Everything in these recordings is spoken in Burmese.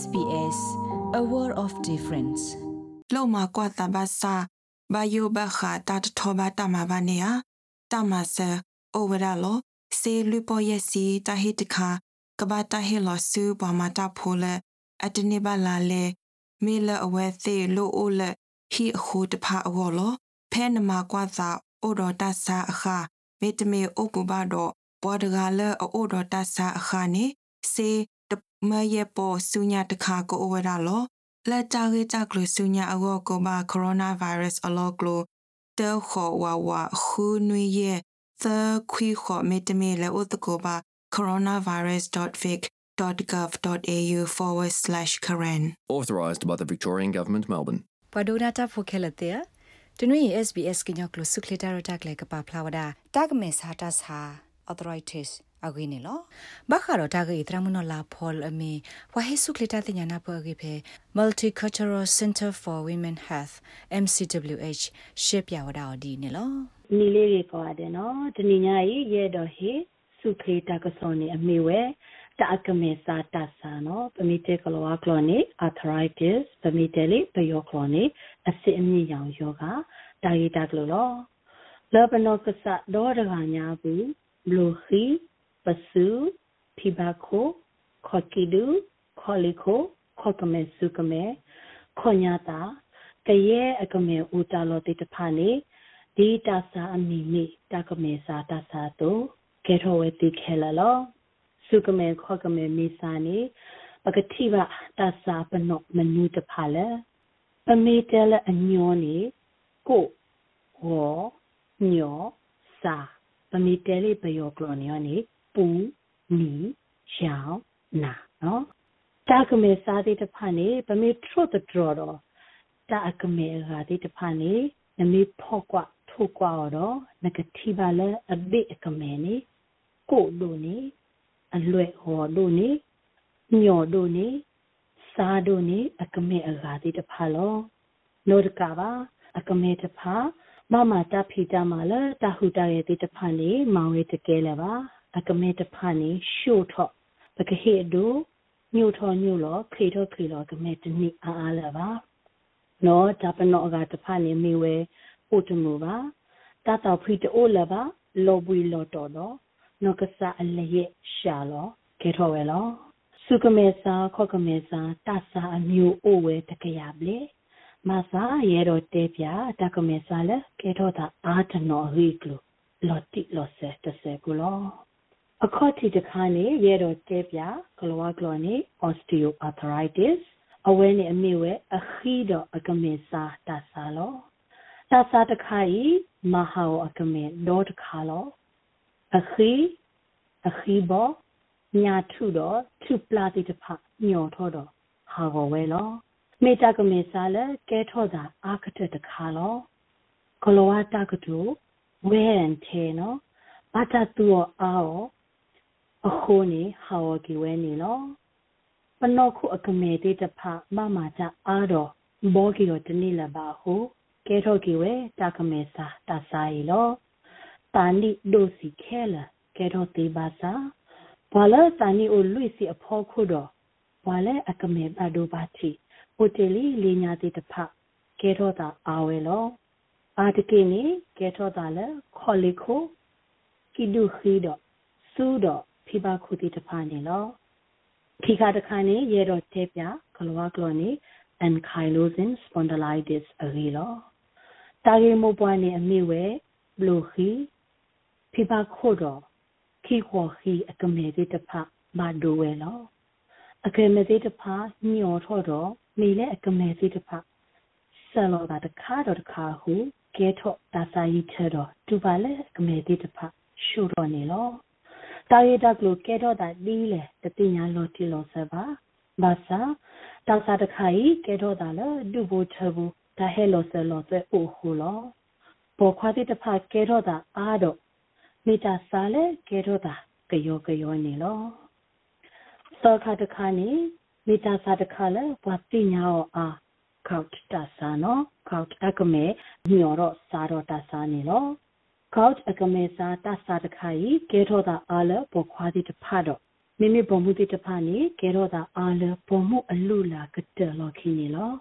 SBS a world of difference လောမကွာတဘာစာဘာယိုဘခါတတ်ထောဘာတမဘာနေယတမဆာအိုဝရလောစေလူပေါ်ယစီတဟိတခါကဘာတဟေလောဆူဘမတာဖိုလအတနေပါလာလေမေလအဝဲသေးလိုအိုလဟီအခုတဖာအောလောဖဲနမကွာသာအိုတော်တဆာအခါမေတမေအိုကူဘာတော့ဘောဒဂါလအိုတော်တဆာအခါနေစေ တမယေပေါ်ဆုညာတခါကိုအိုဝရလောလက်တာရေတာကလဆုညာအောကိုဘာကိုရိုနာဗိုင်းရပ်စ်အလောကလိုတဲခေါ်ဝါဝါခူနွေရဲ့သခွီခေါ်မေတမေလေဥတကိုဘာ coronavirus.vic.gov.au forward slash Karen. Authorised by the Victorian Government, Melbourne. Padonata Pokelatea. တနွေ SBS ကညကလစုခလတာရတက်လေကပါဖလာဝဒတက်မေစာတဆာ arthritis အဂိနေလောဘခါတော့တာဂိတရမနလာဖော်အမီဝဟေစုခလတာတညာနာပဂိဖေ Multicultural Center for Women Health MCWH ရှေ့ပြဝဒါဒီနေလောနီလေးတွေကွာတယ်နော်တနင်္ညာရီရဲတော့ဟေစုခလတာကစောနေအမေဝဲတာကမေစာတဆာနော်ပမီတေကလောကလောနေ arthritis ပမီတေလေးပယောကလောနေအစစ်အမြင့်ရောင်ယောဂတာရီတာကလောလောဘနောကဆဒေါ်ရကညာဘူးဘလူခီ ပစုဖိဘခိုခေါကီဒူခေါလီခိုခေါကမေစုကမေခေါညာတာကရဲအကမေဦးတာလောတိတဖာနေဒီတာစာအမီမီတာကမေစာတာစာတို့ကေထောဝဲတိခဲလာလောစုကမေခေါကမေမီစာနေပကတိဘတာစာပနော့မနူတဖာလေပမေတဲလအညောနေကိုဟောညောစာပမေတဲလေးပယောကလောနေနေ ပူနီရှောင်းနာနော်တာကမေစာတိတဖာနေပမေထရတ်ဒရတော့တာကမေရာတိတဖာနေနမေဖော့ကွာထိုးကွာတော့နဂတိပါလေအဘိအကမေနေကိုတို့နေအလွဲ့ဟောတို့နေညော်တို့နေစားတို့နေအကမေအရာတိတဖာလောနိုဒကပါအကမေတဖာမမတာဖီတာမလာတာဟူတာရဲ့တိတဖာနေမောင်ရတကဲလဲပါ အကမေတဖာနေရှို့ထော့ပကဟေဒိုညို့ထော်ညို့လောခေထော်ခေလောကမေတနိအားအားလဲပါနော်ဒါပနောကတဖာနေမိဝဲပို့တမှုပါတာတော်ဖီတိုလဲပါလောဘွေလောတော်တော့နောကဆာအလရဲ့ရှာလောကေထော်ဝဲလောစုကမေစာခောကမေစာတဆာအမျိုးအိုဝဲတကရပလေမဆာရဲတော့တဲပြတကမေစာလဲကေထော်တာအာတနော်ရီကလိုလော်တိလော်ဆဲတဆဲကူလော အခေါ်တီတခါနေရဲတော့တဲပြဂလောဝါဂလောနေ osteoarthritis အဝဲနေအမေဝဲအခီးတော့အကမေစာတဆာလောတဆာတခါဤမဟာအကမေဒေါ်တခါလောအခီအခီဘောညာထုတော့ထုပလာတိတဖညော်ထောတော့ဟာကောဝဲလောမေတာကမေစာလဲကဲထောတာအာကတတခါလောကလောဝတာကတူဝဲရန်ထဲနော်ဘာတတူအော အခုနေဟာဝကီဝဲနေလောပနောခုအကမေတိတဖမမကြအားတော့ဘောကီတော့တနေ့လပါဟုကဲထောကီဝဲတာကမေစာတာစာရီလောတာနိဒိုစီခဲလာကဲတော့တေပါစာဘာလဲတာနိအိုလွိစီအဖောခုတော့ဘာလဲအကမေဘာဒိုဘာတီဟိုတယ်လီလေညာတိတဖကဲတော့တာအာဝဲလောအာတကိနေကဲတော့တာလဲခေါ်လီခိုကိဒုခီတော့စူတော့ ဖိပါခုတိတဖနေလောခိခါတခါနေရေတော့တဲပြကလောကလောနေ ankylosing spondylitis အရီလောတာရီမိုပွားနေအမိဝဲဘလိုခီဖိပါခိုတော့ခိခေါ်ခီအကမေတိတဖဘာဒိုဝဲလောအကမေတိတဖညောထော့တော့မိလဲအကမေတိတဖဆယ်လောတာတခါတော့တခါဟုကဲထော့တာစာယီချတော့တူပါလဲအကမေတိတဖရှုတော့နေလော တာရီတကလိုကဲတော့တာဒီလေတတိညာလောတီလောဆပါဘာသာတာစာတခါဤကဲတော့တာလဲဒူဘူချဘူဒါဟဲလောဆလောတဲ့အိုဟူလောပေါ်ခွာတိတဖကဲတော့တာအားတော့မိတာစားလဲကဲတော့တာကယောကယောနေလောစောခါတခါနေမိတာစားတခါလဲဘာတိညာောအားကောက်တာစာနော်ကောက်အကမဲညောတော့စားတော့တာစားနေလော ကောက်အကမဲစားတာစားတခါဤကဲတော့တာအားလဲပေါ်ခွာတိတဖတော့မိမိဘုံမှုတိတဖာနေကဲတော့တာအားလဘုံမှုအလူလာကတလောခင်းနေလော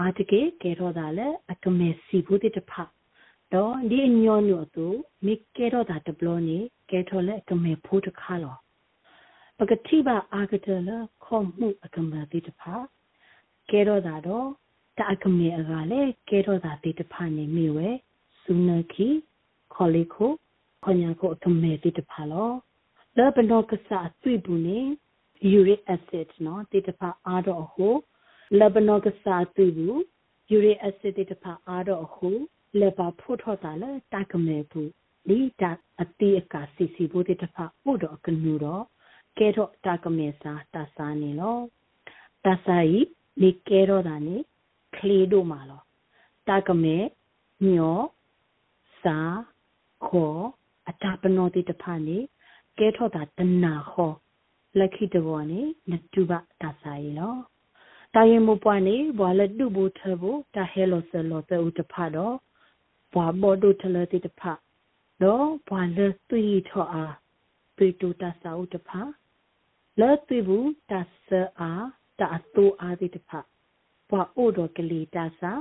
အာတကေကဲတော့တာလေအကမဲစီဘူးတိတဖာတော့ဒီညောညောတူမိကဲတော့တာတဘလောနေကဲထော်လေအကမဲဖို့တခါလောပကတိပါအာကတလခေါမှုအကမဲတိတဖာကဲတော့တာတော့တအကမဲအကလည်းကဲတော့တာတိတဖာနေမိဝဲစုနခီ ခေါ်လီခိုခေါညာကိုအကမဲတိတဖာလောလဘနောကစားတွေ့ဘူးနေ uric acid နော်တိတဖာအားတော့ဟိုလဘနောကစားတွေ့ဘူး uric acid တိတဖာအားတော့ဟိုလေပါဖို့ထောတာလေတကမဲဘူးလီတာအတိအကစီစီဘူးတိတဖာပို့တော့ကနူတော့ကဲတော့တကမဲစားတစားနေလောတစားဤဒီကဲတော့တာနေကလေးတို့မှာလောတကမဲညောစာ ခေါ်အတာပနောတိတဖာနေကဲထောတာတနာခေါ်လက်ခိတဘောနေနတုဘတာဆိုင်လောတာရင်မပွားနေဘွာလက်တုဘူထဘူတာဟဲလောဆလောတေဥတဖတော့ဘွာဘောဒုထလတိတဖတော့ဘွာလက်သွီထောအားသွီတူတာစာဥတဖလက်သွီဘူးတာဆအာတာအတူအားတိတဖဘွာအိုတော်ကလေးတာစာ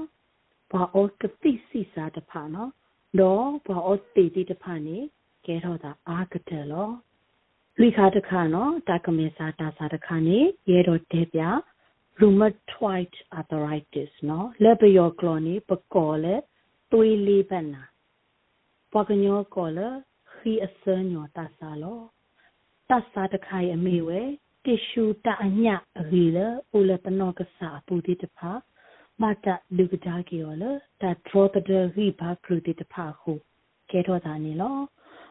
ဘွာအောကတိစီစာတဖနော် တော့ဘွာအောတီတိတဖနေကဲတော့တာအာကတယ်လောလိခါတခါနော်တာကမေစာတာစာတခါနေရဲတော့တဲပြ rheumatoid arthritis နော်လက်ပယောကလောနေပကောလေသွေးလေးပတ်နာပကညောကောလေခီအစညောတာစာလောတဆာတခါရအမေဝဲတ िश ူတအညအဂီလေဦးလေပနောကစာပူတိတဖာ မတာလူကဒါကီယောလေတာဒရောတဒရီဘာကလူတိတဖာခုကဲတော့တာနေလော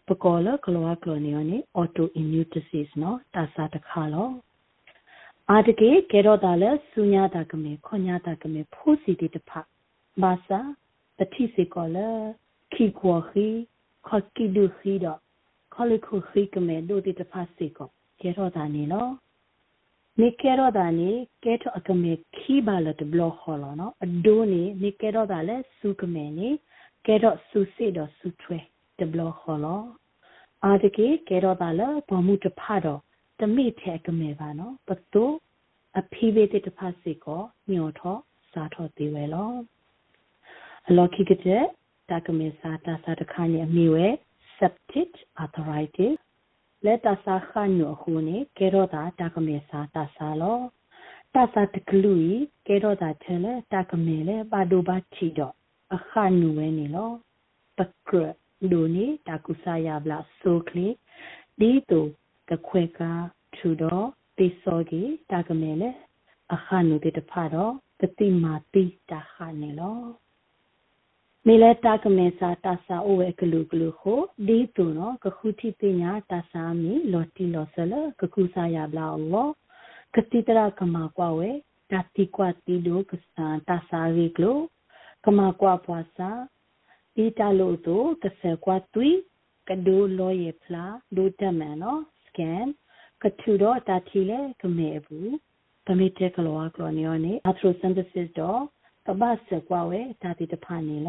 ပကောလကလောကလောနီယနီ autoimmune disease နော်တာစာတခါလောအာတကေကေရောတာလဲစုညာတာကမေခွန်ညာတာကမေဖိုးစီတီတဖဘာစာတတိစီကောလခီခွာခီခကီဒူခီတော့ခလခုခီကမေဒိုတီတဖစီကောကေရောတာနေလောနေကေရောတာနေကေထအကမေခီဘာလ တဘလောခေါ်လောနော်အဒိုးနေနေကေရောတာလဲစုကမေနေကေရောစုစီတော့စုထွဲတဘလခေါ်လောအာတကေကဲတော့ပါလဘမှုတဖတော့တမိထဲကမဲပါနော်ပတူအဖိဝေတတဖစီကိုညောထောစားထောသေးဝဲလောအလောခိကတဲ့တကမေစာတာစာတခါနေအမိဝဲ septic arthritis လက်တဆာခညောခုနေကဲတော့တာတကမေစာတာစာလောတဆာတကလူီကဲတော့တာထဲလေတကမေလေပါဒိုဘာချီတော့အခါနူဝဲနေလောပကရဒိုနီတာကုဆာယာဘလာဆိုကလီဒီတူကခွေကာထူတော့တိစောကြီးတာကမဲလေအခါနုတေတဖာတော့ကတိမာတိတာခါနေလော မေလတာကမဲစာတာစာအိုဝဲကလူကလူခိုဒီတူနော်ကခုတိပညာတာစာမီလော်တီလော်ဆလကကုဆာယာဘလာလောကတိတရာကမာကွာဝဲတာတိကွာတီဒိုကစတာတာစာရီကလိုကမာကွာပွားစာဒီတလို့တော့ကဆကွာတွီကဒိုလောရဖလာဒိုတမန်နော်စကန်ကထူတော့တာတီလေကမဲဘူးပမိတဲကလောကလောနီယောနေ arthrosynthesis တော့ကဘာစကွာဝဲတာတီတဖာနေလောတာကမဲစာတာစာအကလာနေ septic arthritis တာစာအခါနုဟုကဲထောအကမဲစာတာစာနေပကုစာရပလာနေဒီလောမိမိတာကမဲစာတာစာအဟုအဂါတိတဖာနေပ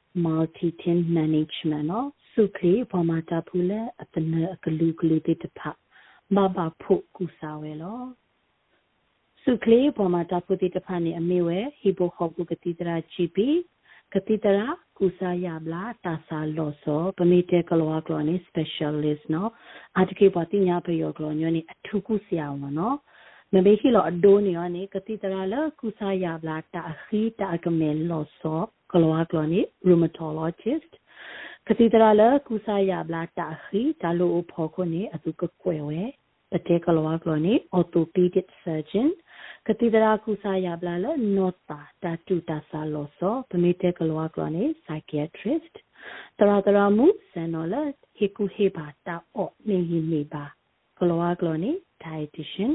multi tin management နော်စုခေဘောမာတာဖူလေအတနအကလူကလူတိတဖမဘာဖို့ကူစာဝဲလောစုခေဘောမာတာဖူတိတဖနေအမေဝဲဟီဘိုခေါပုကတိတရာ GP ကတိတရာကုစာယဘလာတာစာလောဆောပမိတေကလောကလောနေ specialist နော်အတကေပတိညာပယောကလောညနေအထုကုဆရာဝနော်မဘေခိလောအဒိုးနေရနေကတိတရာလကုစာယဘလာတာခီတာကမဲလောဆော ကလောကလောနေ rheumatologist ကတိတရာလကုစာယဘလာတာခီတာလိုဖောခုနေအသူကကွယ်ဝဲပတေကလောကလောနေ orthopedic surgeon ကတိဒရာကုစာယဘလာလနောတာတာတူတာဆာလောဆောပမေတေကလောကရနေ psychiatrist တရာတရာမူဆန်နော်လဟေကူဟေဘာတာအော့နေဟိနေပါက koloa kloni dietitian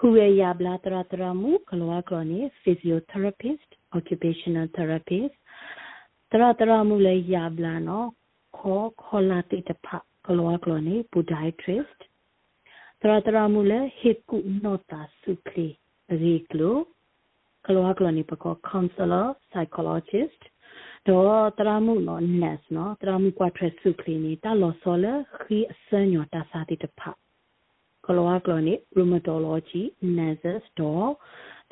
huwe ya bla tra tra mu koloa kloni physiotherapist occupational therapist tra tra mu le ya bla no kho khola ti ta pha koloa kloni podiatrist tra tra mu le hiku nota sukli reglo koloa kloni pa ko counselor psychologist တော့တရာမှုနော် ness နော်တရာမှု quattro စုကလီနီတာလောဆောလခီအစညောတာစာတိတဖကလောကလနီ rheumatology nurses တော့တရာတရာမှုလနာပကတိကသောကလောကလပတဲနီ pharmacist တိတဖနီလောအခေရဲတော့ဟေကုဒီတူတာစာပနောကကုညာလောဝတော့ဒီတူတာစာတူတဟဲတော့သူကလာဟောပကိုအမှုလအဟိကတဲ့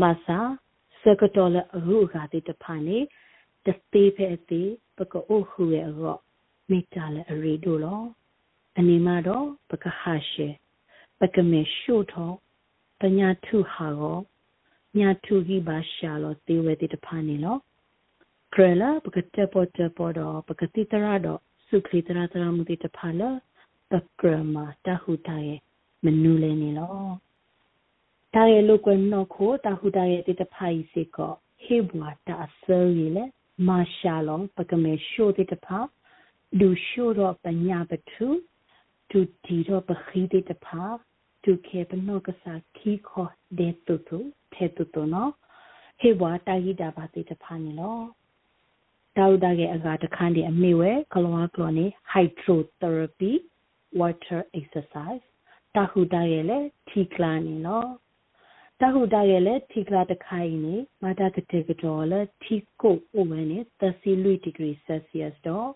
မဆာစကတော်လရုခါတိတဖာနေတတိဖဲတိပကအိုခုရဲ့ရောမိတာလအရီဒိုလောအနေမတော့ပကဟာရှေပကမေရှုထောပညာထုဟာရောညာထုဟိပါရှာလောတေဝတိတဖာနေလောခရလာပကတက်ပေါ်တက်ပေါ်တော့ပကတိတရတော့စုခလီတရတရမှုတိတဖာလာပကရမတဟုတရဲ့မနူလဲနေလော တာရဲ့လုကွနောခိုတဟုတရဲ့တိတဖာဤစေကောဟေဘွာတာဆယ်ရီလေမာရှာလောပကမေရှိုတိတဖာဒူရှိုတော့ပညာပထုဒူတီတော့ပခိတိတဖာဒူခေပနောကစာခီခောဒေတုတုထေတုတုနော်ဟေဘွာတာဟိတာပါတိတဖာနေလောတောက်တာရဲ့အကာတခန်းဒီအမေဝဲကလောကလောနေ hydrotherapy water exercise တဟုတာရဲ့လေထီကလာနေနော် တဟုတာရဲ့လေထီကလာတခိုင်နေမာတာကတဲ့ကတော့လေထီကိုအိုမနေ30 degree celsius တော့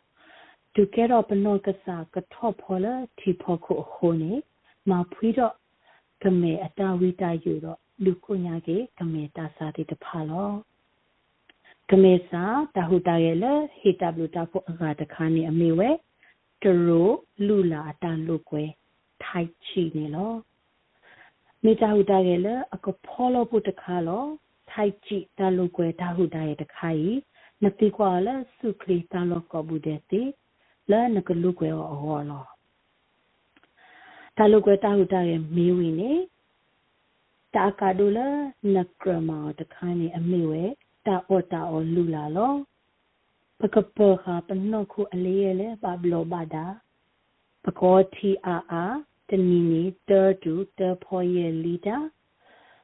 ဒုကေတော့ပနောကစားကထော့ဖော်လေထီဖော်ခုခုနေမဖွေးတော့ကမေအတာဝိတယူတော့လူကိုညာကေကမေတာစာတိတဖာလောကမေစာတဟုတရဲ့လေဟီတဘလူတာဖို့အကတခါနေအမေဝဲတရိုလူလာတန်လုကွယ်ထိုက်ချီနေလော မိတဟုတရဲ့လေအကဖောလို့ဖို့တခါလောထိုက်ချီတလုကွယ်တဟုတရဲ့တခါဤနတိကွာလေစုခလီတလောကဘူးတဲ့တိလဲနကလုကွယ်ဟောလောတလုကွယ်တဟုတရဲ့မေးဝင်နေတာကာဒူလာနကရမာတခါနေအမေဝဲတာအော်တာအော်လူလာလောပကပခပနခုအလေးရလေပဘလောဘာဒာပကောတီအာအာတ နီနီတာတူတာဖော်ရလီတာ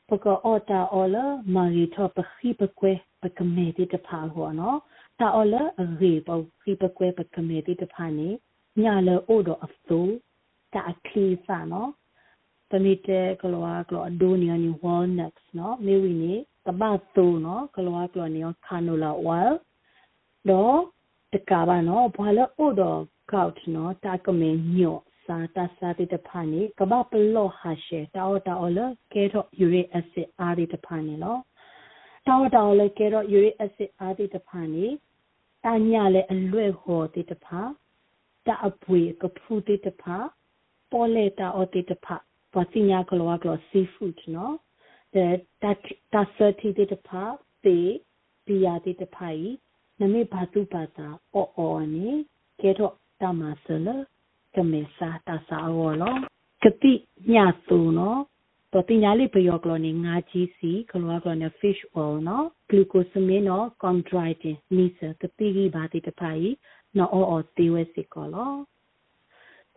ပကအော်တာအော်လာမာရီထောပခိပကွဲပကမေတိတဖာဟောနော်တာအော်လာရေပေါခိပကွဲပကမေတိတဖာနေညာလေအိုတော့အဖူတာအခလီစာနော်ပမီတဲကလောကလောအဒိုနီယနီဝေါ်နက်စ်နော်မေဝီနေကဘာတူနော်ကလောကလောနီခါနိုလာဝဲတော့တကဘာနော်ဘာလို့အိုတော့ကောက်နော်တာကမင်းညော့ စာတာစာတိတဖာနေကဘာပလောဟာရှေတောတောလကဲတော့ယူရီအက်ဆစ်အားဒီတဖာနေလောတောတောလကဲတော့ယူရီအက်ဆစ်အားဒီတဖာနေတညာလေအလွဲ့ဟောတိတဖာတအပွေကဖူတိတဖာပေါ်လေတာအတိတဖာပတိညာကလောကလော seafood နော်တဲ့တတဆတိတိတဖာပေဘီယာတိတဖာဤနမေဘာတုပါတာအော်အော်နေကဲတော့တမဆလ ကမေစာတဆာဝလောကတိညသူနော်တော့တင်ညာလေးပယောကလောနေငါကြီးစီကလောကလောနေ fish oil နော် glucosamine နော် chondroitin နိစကတိကြီးဘာတိတဖာဤနော်အော်အော်တေဝဲစစ်ကောလော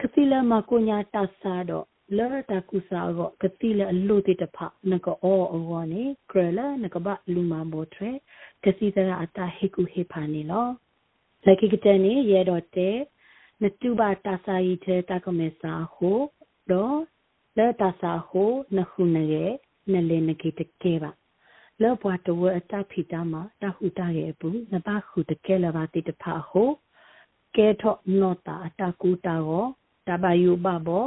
ကတိလမကိုညာတဆာတော့လောတာကုစာရောကတိလအလို့တိတဖနကအောအောနေကရလနကဘလူမဘောထရကစီတရာအတာဟေကုဟေဖာနေလောလကိကတနေရဲတော့တဲ့ နတုဘတာစာယီတဲ့တကမေစာဟိုတော့လောတာစာဟိုနခုနရဲ့နလေနကိတကေပါလောဘွားတဝအတာဖီတာမှာတဟုတာရဲ့ဘူးနဘခုတကဲလပါတိတဖဟိုကဲထော့နောတာအတာကူတာရောတဘယုဘဘော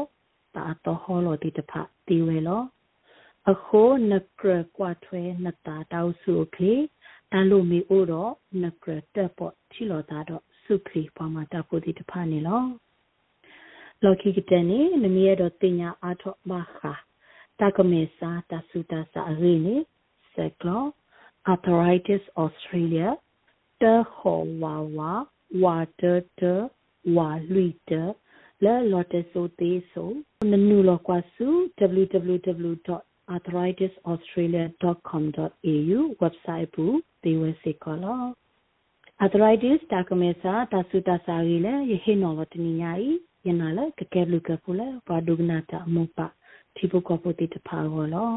တာတော့ဟောလို့ဒီတဖတ်တီဝဲလောအခုနကရကွာထွဲနတာတောက်စုခေတလို့မီအိုတော့နကရတက်ပေါ့ချီလို့တာတော့ စုခေပေါ်မှာတဖို့ဒီတဖတ်နေလောလော်ကီကတနေနမီရတော့တင်ညာအာထောဘာခာတာကမေစာတဆူတာစာရီနေဆက်ကလော arthritis australia တခောဝါဝါဝါတတဝါလွီတလဲလော်တဆိုသေးဆိုနနူလောကွာစု www.arthritisaustralia.com.au website ဘူးဒီဝစီကလော arthritis တာကမေစာတဆူတာစာရီလဲယဟိနော်လတနီညာဤယနာလဲကကဲလူကပူလဲဘာဒုဂနာတာမပတိပုကပုတိတဖာဟောလော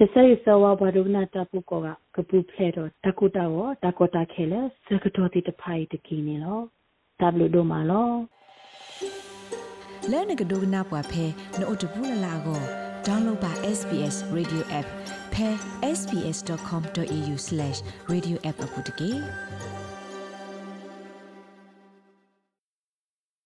ယဆရစဝဘာဒုဂနာတာပုကောကကပူဖလေတော့တကုတာဝတကောတာခဲလဲစကတော်တိတဖိုင်တကီနေလောတဘလူဒိုမာလောလဲနကဒုဂနာပွားဖဲနို့တပူလလာကို download ပါ SBS radio app ဖဲ sbs.com.au/radioapp အပုတ်တကေ